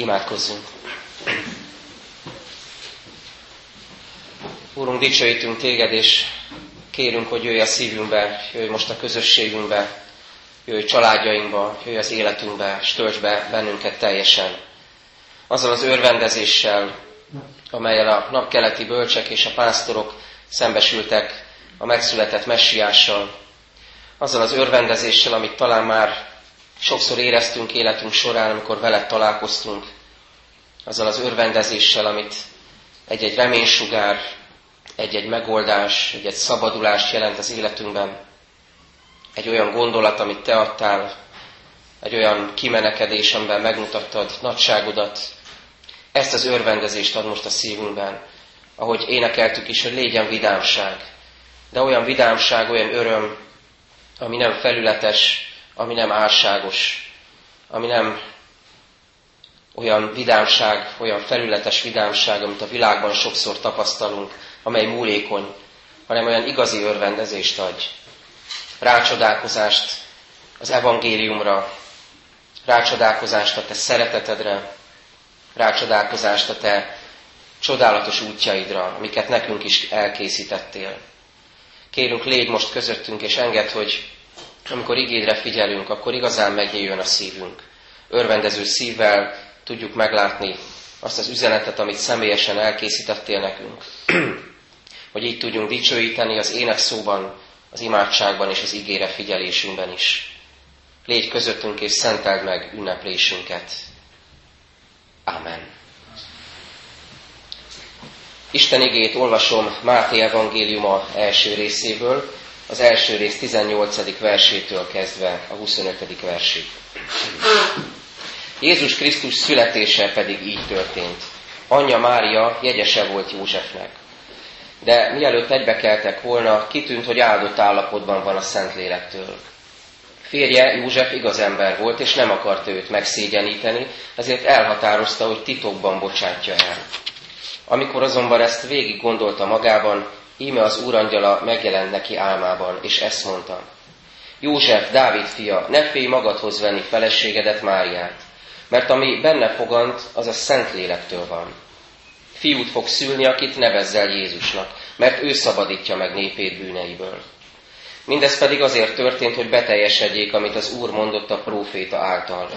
Imádkozzunk! Úrunk, dicsőítünk Téged, és kérünk, hogy jöjj a szívünkbe, jöjj most a közösségünkbe, jöjj családjainkba, jöjj az életünkbe, és töltsd be bennünket teljesen. Azzal az örvendezéssel, amelyel a napkeleti bölcsek és a pásztorok szembesültek a megszületett messiással, azzal az örvendezéssel, amit talán már sokszor éreztünk életünk során, amikor veled találkoztunk, azzal az örvendezéssel, amit egy-egy reménysugár, egy-egy megoldás, egy-egy szabadulást jelent az életünkben, egy olyan gondolat, amit te adtál, egy olyan kimenekedés, amiben megmutattad nagyságodat, ezt az örvendezést ad most a szívünkben, ahogy énekeltük is, hogy legyen vidámság. De olyan vidámság, olyan öröm, ami nem felületes, ami nem álságos, ami nem olyan vidámság, olyan felületes vidámság, amit a világban sokszor tapasztalunk, amely múlékony, hanem olyan igazi örvendezést adj. Rácsodálkozást az evangéliumra, rácsodálkozást a te szeretetedre, rácsodálkozást a te csodálatos útjaidra, amiket nekünk is elkészítettél. Kérünk, légy most közöttünk, és engedd, hogy amikor igédre figyelünk, akkor igazán megnyíljon a szívünk. Örvendező szívvel tudjuk meglátni azt az üzenetet, amit személyesen elkészítettél nekünk. hogy így tudjunk dicsőíteni az énekszóban, az imádságban és az ígére figyelésünkben is. Légy közöttünk és szenteld meg ünneplésünket. Amen. Isten igét olvasom Máté evangéliuma első részéből, az első rész 18. versétől kezdve a 25. versig. Jézus Krisztus születése pedig így történt. Anyja Mária jegyese volt Józsefnek. De mielőtt egybekeltek volna, kitűnt, hogy áldott állapotban van a Szentlélektől. Férje József igaz ember volt, és nem akart őt megszégyeníteni, ezért elhatározta, hogy titokban bocsátja el. Amikor azonban ezt végig gondolta magában, íme az úrangyala megjelent neki álmában, és ezt mondta. József, Dávid fia, ne félj magadhoz venni feleségedet Máriát, mert ami benne fogant, az a szent lélektől van. Fiút fog szülni, akit nevezzel Jézusnak, mert ő szabadítja meg népét bűneiből. Mindez pedig azért történt, hogy beteljesedjék, amit az Úr mondott a próféta által.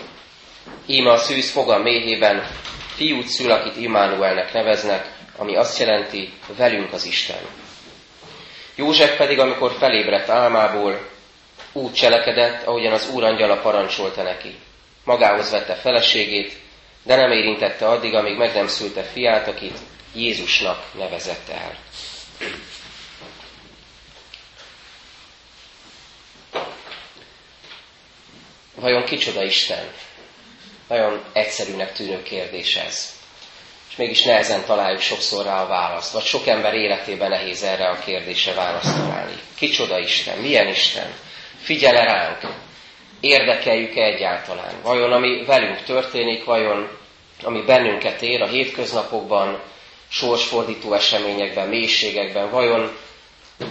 Íme a szűz foga méhében fiút szül, akit Immanuelnek neveznek, ami azt jelenti, velünk az Isten. József pedig, amikor felébredt álmából, úgy cselekedett, ahogyan az Úr angyala parancsolta neki. Magához vette feleségét, de nem érintette addig, amíg meg nem szülte fiát, akit Jézusnak nevezett el. Vajon kicsoda Isten? Nagyon egyszerűnek tűnő kérdés ez. És mégis nehezen találjuk sokszor rá a választ, vagy sok ember életében nehéz erre a kérdésre választ találni. Kicsoda Isten? Milyen Isten? Figyel -e ránk? Érdekeljük-e egyáltalán? Vajon ami velünk történik, vajon ami bennünket ér a hétköznapokban, sorsfordító eseményekben, mélységekben, vajon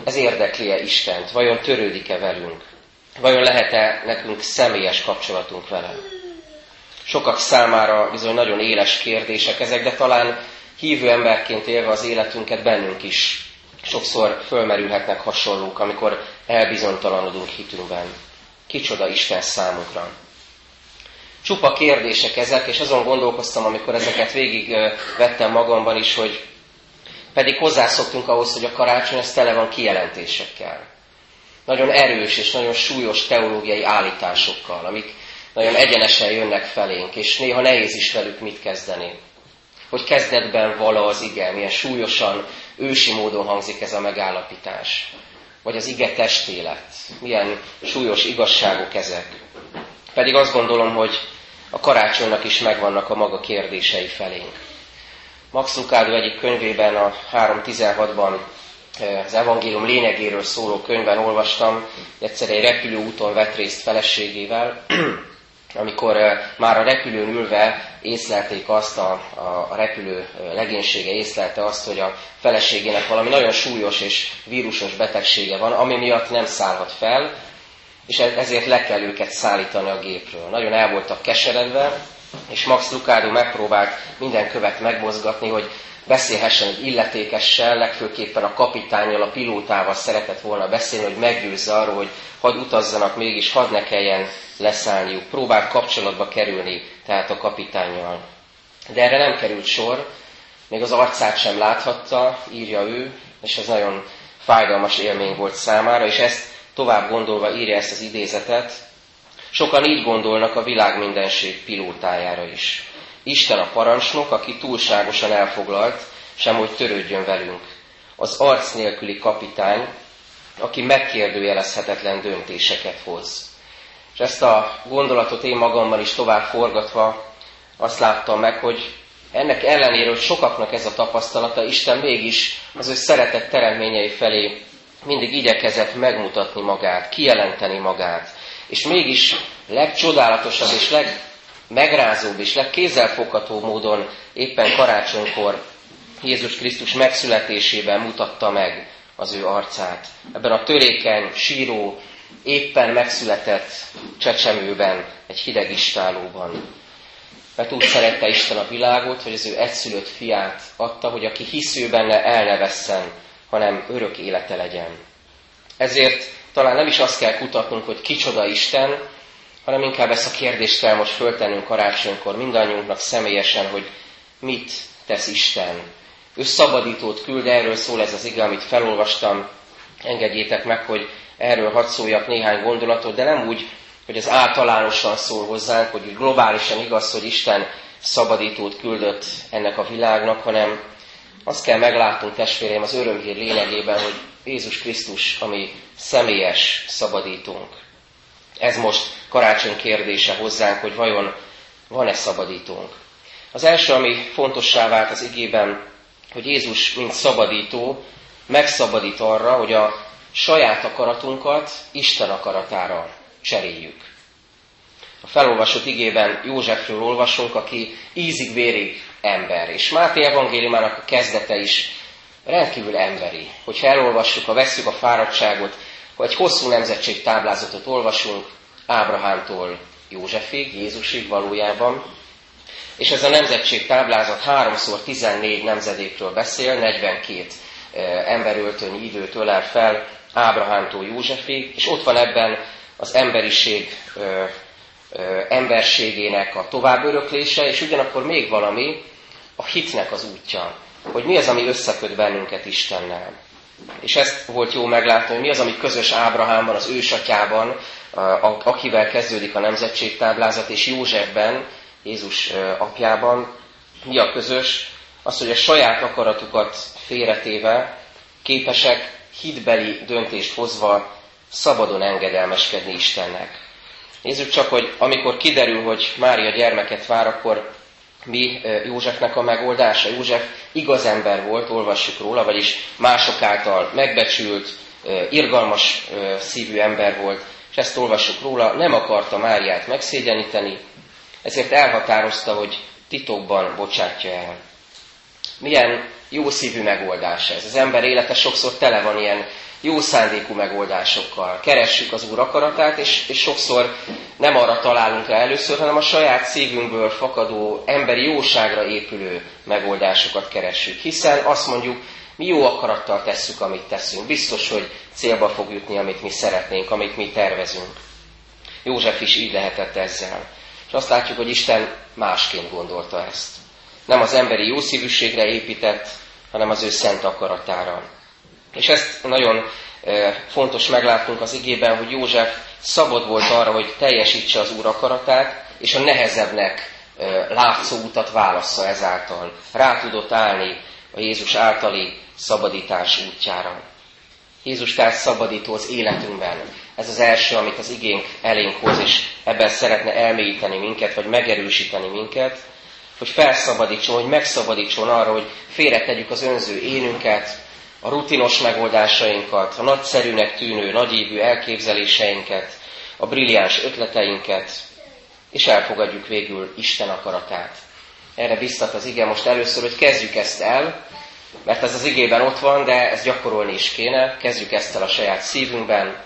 ez érdekli-e Istent? Vajon törődik-e velünk? Vajon lehet-e nekünk személyes kapcsolatunk vele? Sokak számára bizony nagyon éles kérdések ezek, de talán hívő emberként élve az életünket bennünk is sokszor fölmerülhetnek hasonlók, amikor elbizonytalanodunk hitünkben. Kicsoda Isten számunkra. Csupa kérdések ezek, és azon gondolkoztam, amikor ezeket végig vettem magamban is, hogy pedig hozzászoktunk ahhoz, hogy a karácsony az tele van kijelentésekkel. Nagyon erős és nagyon súlyos teológiai állításokkal, amik nagyon egyenesen jönnek felénk, és néha nehéz is velük mit kezdeni. Hogy kezdetben vala az ige, milyen súlyosan, ősi módon hangzik ez a megállapítás. Vagy az ige testélet, milyen súlyos igazságok ezek. Pedig azt gondolom, hogy a karácsonynak is megvannak a maga kérdései felénk. Max Lucado egyik könyvében, a 3.16-ban eh, az evangélium lényegéről szóló könyvben olvastam, egyszer egy repülőúton vett részt feleségével, amikor eh, már a repülőn ülve észlelték azt, a, a repülő eh, legénysége észlelte azt, hogy a feleségének valami nagyon súlyos és vírusos betegsége van, ami miatt nem szállhat fel, és e- ezért le kell őket szállítani a gépről. Nagyon el voltak keseredve, és Max Lucado megpróbált minden követ megmozgatni, hogy beszélhessen egy illetékessel, legfőképpen a kapitányjal, a pilótával szeretett volna beszélni, hogy meggyőzze arról, hogy hadd utazzanak mégis, hadd ne kelljen leszállniuk. Próbált kapcsolatba kerülni tehát a kapitányjal. De erre nem került sor, még az arcát sem láthatta, írja ő, és ez nagyon fájdalmas élmény volt számára, és ezt tovább gondolva írja ezt az idézetet. Sokan így gondolnak a világ mindenség pilótájára is. Isten a parancsnok, aki túlságosan elfoglalt, sem hogy törődjön velünk. Az arc nélküli kapitány, aki megkérdőjelezhetetlen döntéseket hoz. És ezt a gondolatot én magammal is tovább forgatva azt láttam meg, hogy ennek ellenére, hogy sokaknak ez a tapasztalata, Isten mégis az ő szeretett teremtményei felé mindig igyekezett megmutatni magát, kijelenteni magát. És mégis legcsodálatosabb és legmegrázóbb és legkézzelfogható módon éppen karácsonykor Jézus Krisztus megszületésében mutatta meg az ő arcát. Ebben a törékeny, síró, éppen megszületett csecsemőben, egy hideg istálóban. Mert úgy szerette Isten a világot, hogy az ő egyszülött fiát adta, hogy aki hisző benne el ne vesszen, hanem örök élete legyen. Ezért talán nem is azt kell kutatnunk, hogy kicsoda Isten, hanem inkább ezt a kérdést kell most föltennünk karácsonykor mindannyiunknak személyesen, hogy mit tesz Isten. Ő szabadítót küld, erről szól ez az ige, amit felolvastam. Engedjétek meg, hogy erről hadd szóljak néhány gondolatot, de nem úgy, hogy ez általánosan szól hozzánk, hogy globálisan igaz, hogy Isten szabadítót küldött ennek a világnak, hanem azt kell meglátnunk, testvéreim, az örömhír lényegében, hogy Jézus Krisztus, ami személyes szabadítónk. Ez most karácsony kérdése hozzánk, hogy vajon van-e szabadítónk. Az első, ami fontossá vált az igében, hogy Jézus, mint szabadító, megszabadít arra, hogy a saját akaratunkat Isten akaratára cseréljük. A felolvasott igében Józsefről olvasunk, aki ízig-vérig ember. És Máté evangéliumának a kezdete is rendkívül emberi. Hogyha elolvassuk, ha vesszük a fáradtságot, hogy egy hosszú nemzetség táblázatot olvasunk, Ábrahámtól Józsefig, Jézusig valójában, és ez a nemzetség táblázat háromszor 14 nemzedékről beszél, 42 emberöltönyi időt ölel fel Ábrahámtól Józsefig, és ott van ebben az emberiség ö, ö, emberségének a továbböröklése, és ugyanakkor még valami, a hitnek az útja, hogy mi az, ami összeköt bennünket Istennel. És ezt volt jó meglátni, hogy mi az, ami közös Ábrahámban, az ősatyában, akivel kezdődik a nemzetségtáblázat, és Józsefben, Jézus apjában, mi a közös, az, hogy a saját akaratukat félretéve képesek hitbeli döntést hozva szabadon engedelmeskedni Istennek. Nézzük csak, hogy amikor kiderül, hogy Mária gyermeket vár, akkor mi Józsefnek a megoldása. József igaz ember volt, olvassuk róla, vagyis mások által megbecsült, irgalmas szívű ember volt, és ezt olvassuk róla, nem akarta Máriát megszégyeníteni, ezért elhatározta, hogy titokban bocsátja el. Milyen jó szívű megoldás ez. Az ember élete sokszor tele van ilyen jó szándékú megoldásokkal. Keressük az Úr akaratát, és, és sokszor nem arra találunk rá először, hanem a saját szívünkből fakadó, emberi jóságra épülő megoldásokat keressük. Hiszen azt mondjuk, mi jó akarattal tesszük, amit teszünk. Biztos, hogy célba fog jutni, amit mi szeretnénk, amit mi tervezünk. József is így lehetett ezzel. És azt látjuk, hogy Isten másként gondolta ezt. Nem az emberi jószívűségre épített, hanem az ő szent akaratára. És ezt nagyon fontos meglátnunk az igében, hogy József szabad volt arra, hogy teljesítse az Úr akaratát, és a nehezebbnek látszó utat válassza ezáltal. Rá tudott állni a Jézus általi szabadítás útjára. Jézus tehát szabadító az életünkben. Ez az első, amit az igénk elénk hoz, és ebben szeretne elmélyíteni minket, vagy megerősíteni minket, hogy felszabadítson, hogy megszabadítson arra, hogy félretegyük az önző énünket, a rutinos megoldásainkat, a nagyszerűnek tűnő, nagyívű elképzeléseinket, a brilliáns ötleteinket, és elfogadjuk végül Isten akaratát. Erre biztat az ige most először, hogy kezdjük ezt el, mert ez az igében ott van, de ezt gyakorolni is kéne. Kezdjük ezt el a saját szívünkben,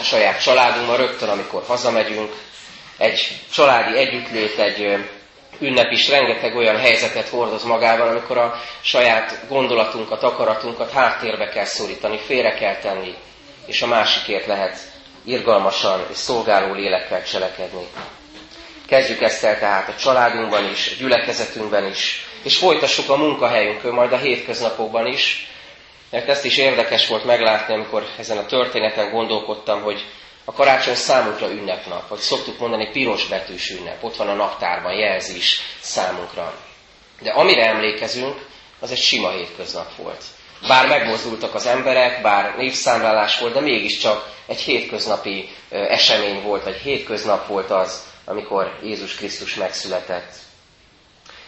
a saját családunkban, rögtön, amikor hazamegyünk. Egy családi együttlét, egy ünnep is rengeteg olyan helyzetet hordoz magával, amikor a saját gondolatunkat, akaratunkat háttérbe kell szorítani, félre kell tenni, és a másikért lehet irgalmasan és szolgáló lélekkel cselekedni. Kezdjük ezt el tehát a családunkban is, a gyülekezetünkben is, és folytassuk a munkahelyünkön, majd a hétköznapokban is, mert ezt is érdekes volt meglátni, amikor ezen a történeten gondolkodtam, hogy a karácsony számunkra ünnepnap, vagy szoktuk mondani piros betűs ünnep, ott van a naptárban, jelzi is számunkra. De amire emlékezünk, az egy sima hétköznap volt. Bár megmozdultak az emberek, bár névszámlálás volt, de mégiscsak egy hétköznapi esemény volt, vagy hétköznap volt az, amikor Jézus Krisztus megszületett.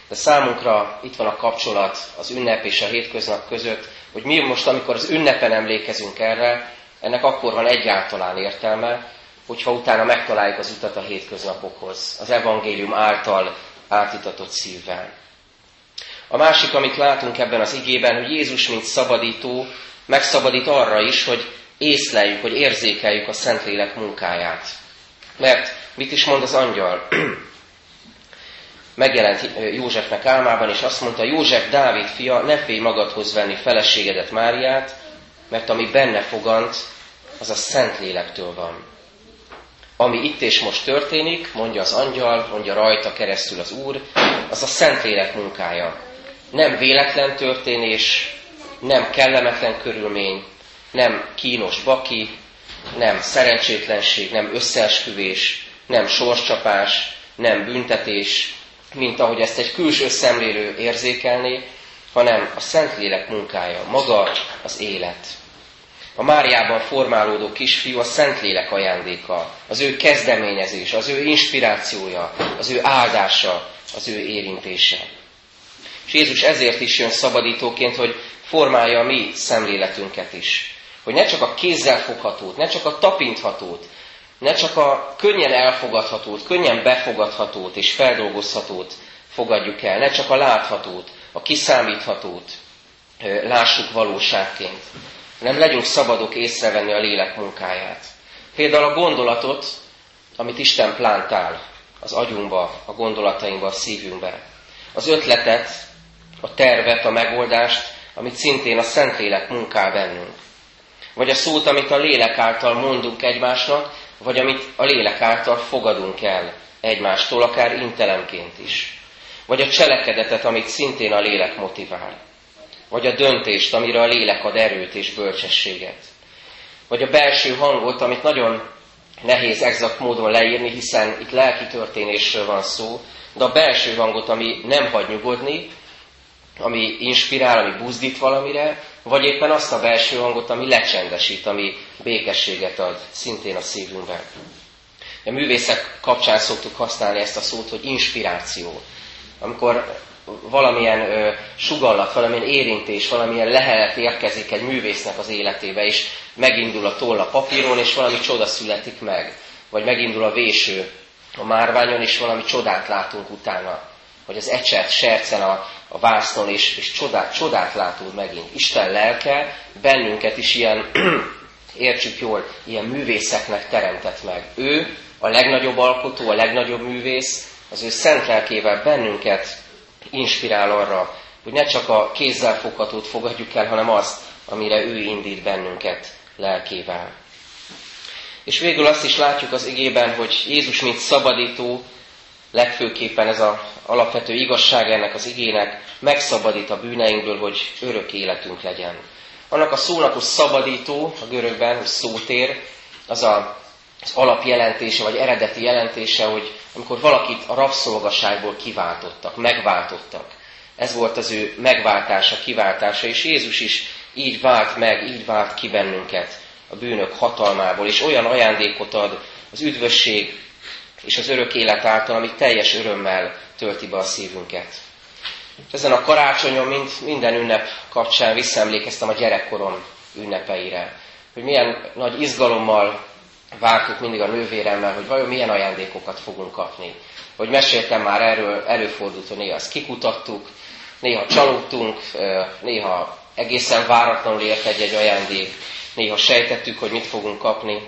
De számunkra itt van a kapcsolat az ünnep és a hétköznap között, hogy mi most, amikor az ünnepen emlékezünk erre, ennek akkor van egyáltalán értelme, hogyha utána megtaláljuk az utat a hétköznapokhoz, az evangélium által átitatott szívvel. A másik, amit látunk ebben az igében, hogy Jézus, mint szabadító, megszabadít arra is, hogy észleljük, hogy érzékeljük a Szentlélek munkáját. Mert mit is mond az angyal? Megjelent Józsefnek álmában, és azt mondta, József, Dávid fia, ne félj magadhoz venni feleségedet Máriát, mert ami benne fogant, az a Szentlélektől van. Ami itt és most történik, mondja az angyal, mondja rajta keresztül az Úr, az a Szentlélek munkája. Nem véletlen történés, nem kellemetlen körülmény, nem kínos baki, nem szerencsétlenség, nem összeesküvés, nem sorscsapás, nem büntetés, mint ahogy ezt egy külső szemlélő érzékelné, hanem a Szentlélek munkája, maga az élet. A Máriában formálódó kisfiú a Szentlélek ajándéka, az ő kezdeményezés, az ő inspirációja, az ő áldása, az ő érintése. És Jézus ezért is jön szabadítóként, hogy formálja a mi szemléletünket is. Hogy ne csak a kézzel foghatót, ne csak a tapinthatót, ne csak a könnyen elfogadhatót, könnyen befogadhatót és feldolgozhatót fogadjuk el, ne csak a láthatót, a kiszámíthatót lássuk valóságként, hanem legyünk szabadok észrevenni a lélek munkáját. Például a gondolatot, amit Isten plántál az agyunkba, a gondolatainkba, a szívünkbe. Az ötletet, a tervet, a megoldást, amit szintén a Szentlélek munkál bennünk. Vagy a szót, amit a lélek által mondunk egymásnak, vagy amit a lélek által fogadunk el egymástól, akár intelemként is. Vagy a cselekedetet, amit szintén a lélek motivál. Vagy a döntést, amire a lélek ad erőt és bölcsességet. Vagy a belső hangot, amit nagyon nehéz exakt módon leírni, hiszen itt lelki történésről van szó, de a belső hangot, ami nem hagy nyugodni, ami inspirál, ami buzdít valamire, vagy éppen azt a belső hangot, ami lecsendesít, ami békességet ad szintén a szívünkben. A művészek kapcsán szoktuk használni ezt a szót, hogy inspiráció. Amikor valamilyen ö, sugallat, valamilyen érintés, valamilyen lehelet érkezik egy művésznek az életébe, és megindul a toll a papíron, és valami csoda születik meg. Vagy megindul a véső a márványon, és valami csodát látunk utána. Vagy az ecset sercen a, a vásznon, és, és csodát, csodát látunk megint. Isten lelke bennünket is ilyen, értsük jól, ilyen művészeknek teremtett meg. Ő a legnagyobb alkotó, a legnagyobb művész, az ő szent lelkével bennünket inspirál arra, hogy ne csak a kézzel foghatót fogadjuk el, hanem azt, amire ő indít bennünket lelkével. És végül azt is látjuk az igében, hogy Jézus, mint szabadító, legfőképpen ez az alapvető igazság ennek az igének, megszabadít a bűneinkből, hogy örök életünk legyen. Annak a szónak, hogy szabadító, a görögben, hogy szótér, az a, az alapjelentése, vagy eredeti jelentése, hogy amikor valakit a rabszolgaságból kiváltottak, megváltottak. Ez volt az ő megváltása, kiváltása, és Jézus is így vált meg, így vált ki bennünket a bűnök hatalmából, és olyan ajándékot ad az üdvösség és az örök élet által, ami teljes örömmel tölti be a szívünket. Ezen a karácsonyon, mint minden ünnep kapcsán visszaemlékeztem a gyerekkorom ünnepeire. Hogy milyen nagy izgalommal vártuk mindig a nővéremmel, hogy vajon milyen ajándékokat fogunk kapni. Hogy meséltem már erről, előfordult, hogy néha ezt kikutattuk, néha csalódtunk, néha egészen váratlanul ért egy-egy ajándék, néha sejtettük, hogy mit fogunk kapni.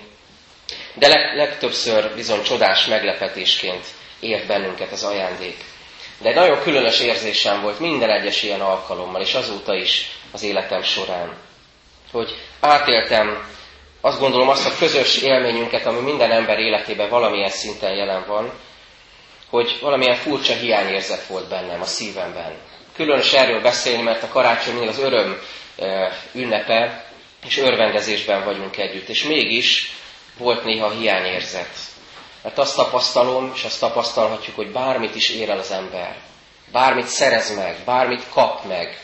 De leg, legtöbbször bizony csodás meglepetésként ért bennünket az ajándék. De egy nagyon különös érzésem volt minden egyes ilyen alkalommal, és azóta is az életem során. Hogy átéltem azt gondolom azt a közös élményünket, ami minden ember életében valamilyen szinten jelen van, hogy valamilyen furcsa hiányérzet volt bennem a szívemben. Különös erről beszélni, mert a karácsony mindig az öröm ünnepe, és örvendezésben vagyunk együtt. És mégis volt néha hiányérzet. Mert azt tapasztalom, és azt tapasztalhatjuk, hogy bármit is ér el az ember, bármit szerez meg, bármit kap meg,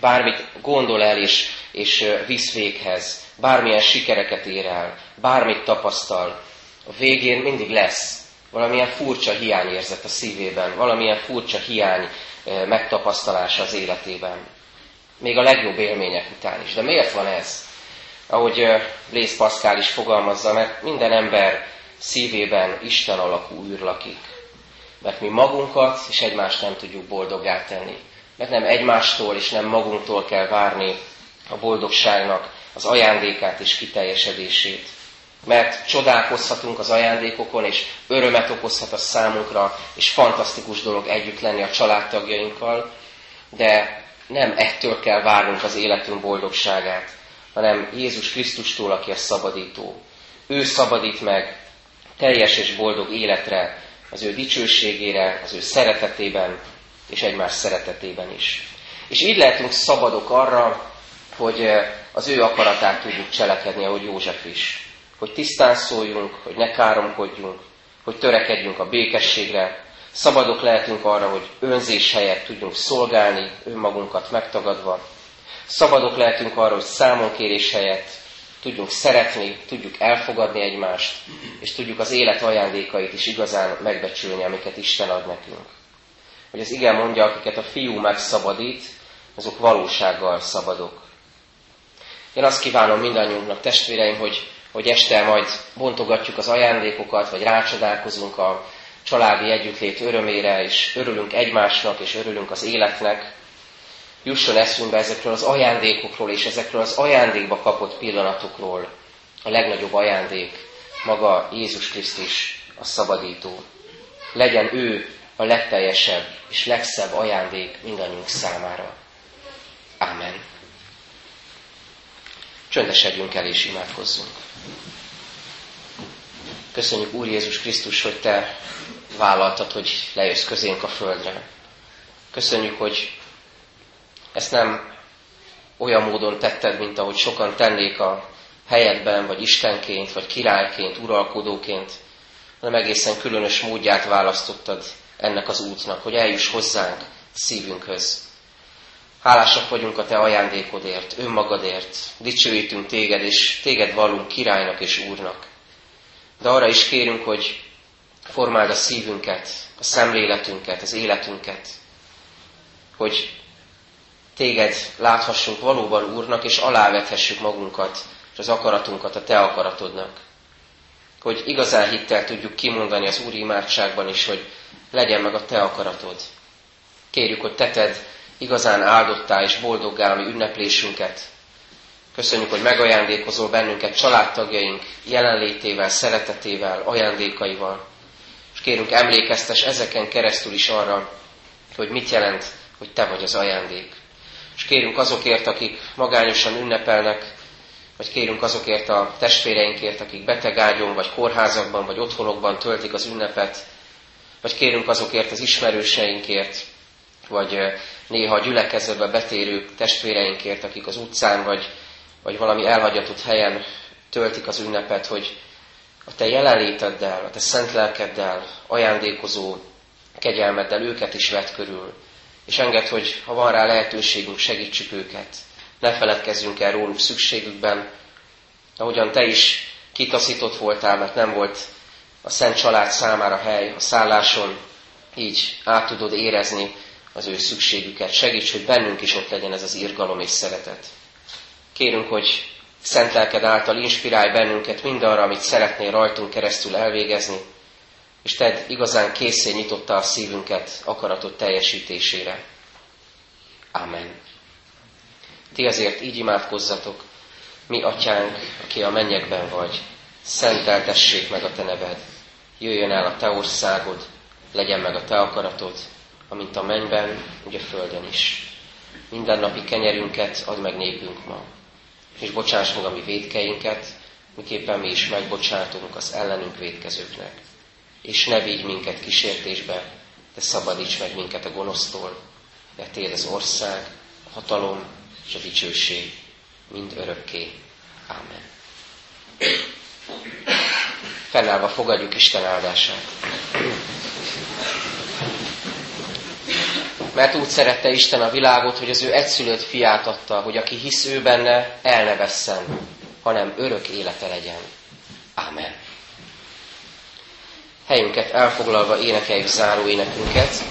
bármit gondol el és, és visz véghez, bármilyen sikereket ér el, bármit tapasztal, a végén mindig lesz valamilyen furcsa hiányérzet a szívében, valamilyen furcsa hiány megtapasztalása az életében. Még a legjobb élmények után is. De miért van ez? Ahogy Lész Paszkál is fogalmazza, mert minden ember szívében Isten alakú űr lakik. Mert mi magunkat és egymást nem tudjuk boldoggá tenni. Mert nem egymástól és nem magunktól kell várni a boldogságnak az ajándékát és kiteljesedését. Mert csodálkozhatunk az ajándékokon, és örömet okozhat a számunkra, és fantasztikus dolog együtt lenni a családtagjainkkal, de nem ettől kell várnunk az életünk boldogságát, hanem Jézus Krisztustól, aki a szabadító. Ő szabadít meg teljes és boldog életre, az ő dicsőségére, az ő szeretetében, és egymás szeretetében is. És így lehetünk szabadok arra, hogy eh, az ő akaratát tudjuk cselekedni, ahogy József is. Hogy tisztán szóljunk, hogy ne káromkodjunk, hogy törekedjünk a békességre, szabadok lehetünk arra, hogy önzés helyett tudjunk szolgálni, önmagunkat megtagadva. Szabadok lehetünk arra, hogy számonkérés helyett tudjunk szeretni, tudjuk elfogadni egymást, és tudjuk az élet ajándékait is igazán megbecsülni, amiket Isten ad nekünk. Hogy az igen mondja, akiket a fiú megszabadít, azok valósággal szabadok. Én azt kívánom mindannyiunknak, testvéreim, hogy, hogy este majd bontogatjuk az ajándékokat, vagy rácsodálkozunk a családi együttlét örömére, és örülünk egymásnak, és örülünk az életnek. Jusson eszünkbe ezekről az ajándékokról, és ezekről az ajándékba kapott pillanatokról. A legnagyobb ajándék maga Jézus Krisztus, a szabadító. Legyen ő a legteljesebb és legszebb ajándék mindannyiunk számára. Amen. Csöndesedjünk el és imádkozzunk. Köszönjük Úr Jézus Krisztus, hogy Te vállaltad, hogy lejössz közénk a földre. Köszönjük, hogy ezt nem olyan módon tetted, mint ahogy sokan tennék a helyedben, vagy Istenként, vagy királyként, uralkodóként, hanem egészen különös módját választottad ennek az útnak, hogy eljuss hozzánk szívünkhöz. Hálásak vagyunk a Te ajándékodért, önmagadért, dicsőítünk Téged, és Téged vallunk királynak és úrnak. De arra is kérünk, hogy formáld a szívünket, a szemléletünket, az életünket, hogy Téged láthassunk valóban Úrnak, és alávethessük magunkat, és az akaratunkat a Te akaratodnak. Hogy igazán hittel tudjuk kimondani az Úr imádságban is, hogy legyen meg a Te akaratod. Kérjük, hogy teted igazán áldottá és boldoggá a mi ünneplésünket. Köszönjük, hogy megajándékozol bennünket családtagjaink jelenlétével, szeretetével, ajándékaival. És kérünk, emlékeztes ezeken keresztül is arra, hogy mit jelent, hogy Te vagy az ajándék. És kérünk azokért, akik magányosan ünnepelnek, vagy kérünk azokért a testvéreinkért, akik betegágyon, vagy kórházakban, vagy otthonokban töltik az ünnepet, vagy kérünk azokért az ismerőseinkért, vagy néha a gyülekezetbe betérő testvéreinkért, akik az utcán vagy, vagy valami elhagyatott helyen töltik az ünnepet, hogy a te jelenléteddel, a te szent lelkeddel, ajándékozó kegyelmeddel őket is vett körül, és enged, hogy ha van rá lehetőségünk, segítsük őket. Ne feledkezzünk el róluk szükségükben, ahogyan te is kitaszított voltál, mert nem volt a szent család számára hely a szálláson, így át tudod érezni az ő szükségüket. Segíts, hogy bennünk is ott legyen ez az irgalom és szeretet. Kérünk, hogy szent lelked által inspirálj bennünket mindarra, amit szeretnél rajtunk keresztül elvégezni, és tedd igazán készé nyitotta a szívünket akaratot teljesítésére. Amen. Ti azért így imádkozzatok, mi atyánk, aki a mennyekben vagy, szenteltessék meg a te neved, jöjjön el a te országod, legyen meg a te akaratod, amint a mennyben, úgy a földön is. Mindennapi kenyerünket add meg népünk ma, és bocsáss meg a mi védkeinket, miképpen mi is megbocsátunk az ellenünk védkezőknek. És ne vigy minket kísértésbe, de szabadíts meg minket a gonosztól, de Téd az ország, a hatalom és a dicsőség mind örökké. Ámen. Fennállva fogadjuk Isten áldását. Mert úgy szerette Isten a világot, hogy az ő egyszülött fiát adta, hogy aki hisz ő benne, el ne vesszen, hanem örök élete legyen. Ámen. Helyünket elfoglalva énekeljük záró énekünket,